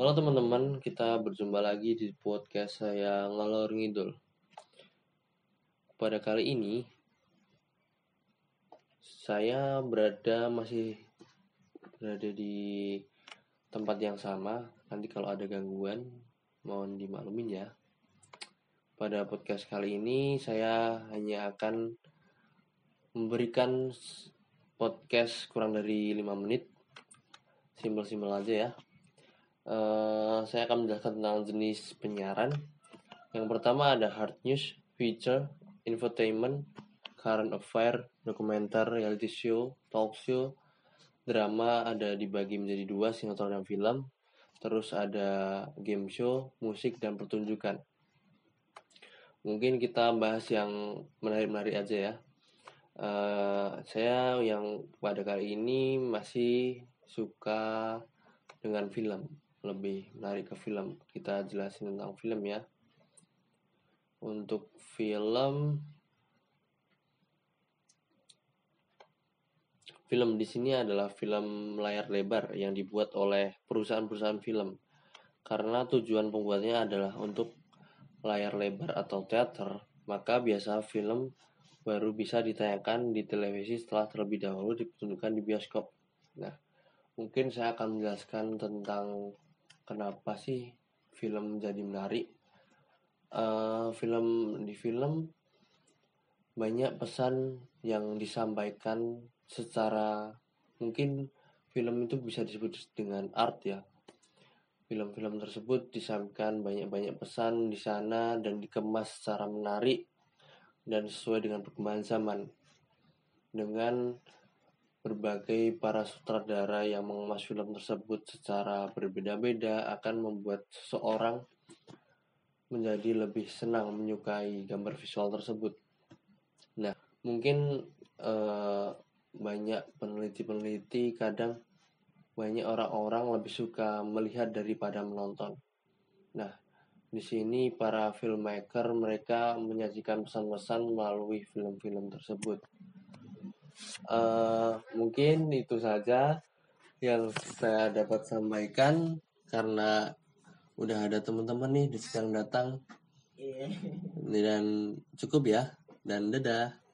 Halo teman-teman, kita berjumpa lagi di podcast saya Ngalor Ngidul. Pada kali ini, saya berada masih berada di tempat yang sama. Nanti kalau ada gangguan, mohon dimaklumin ya. Pada podcast kali ini, saya hanya akan memberikan podcast kurang dari 5 menit. Simpel-simpel aja ya uh, saya akan menjelaskan tentang jenis penyiaran. Yang pertama ada hard news, feature, infotainment, current affair, dokumenter, reality show, talk show, drama ada dibagi menjadi dua, sinetron dan film. Terus ada game show, musik, dan pertunjukan. Mungkin kita bahas yang menarik-menarik aja ya. Uh, saya yang pada kali ini masih suka dengan film lebih menarik ke film. Kita jelasin tentang film ya. Untuk film film di sini adalah film layar lebar yang dibuat oleh perusahaan-perusahaan film. Karena tujuan pembuatnya adalah untuk layar lebar atau teater maka biasa film baru bisa ditayangkan di televisi setelah terlebih dahulu dipertunjukkan di bioskop. Nah mungkin saya akan menjelaskan tentang kenapa sih film jadi menarik? Uh, film di film banyak pesan yang disampaikan secara mungkin film itu bisa disebut dengan art ya. Film-film tersebut disampaikan banyak-banyak pesan di sana dan dikemas secara menarik dan sesuai dengan perkembangan zaman. Dengan Berbagai para sutradara yang mengemas film tersebut secara berbeda-beda akan membuat seseorang menjadi lebih senang menyukai gambar visual tersebut. Nah, mungkin eh, banyak peneliti-peneliti kadang banyak orang-orang lebih suka melihat daripada menonton. Nah, di sini para filmmaker mereka menyajikan pesan-pesan melalui film-film tersebut uh, mungkin itu saja yang saya dapat sampaikan karena udah ada teman-teman nih di sedang datang. Yeah. dan cukup ya. Dan dadah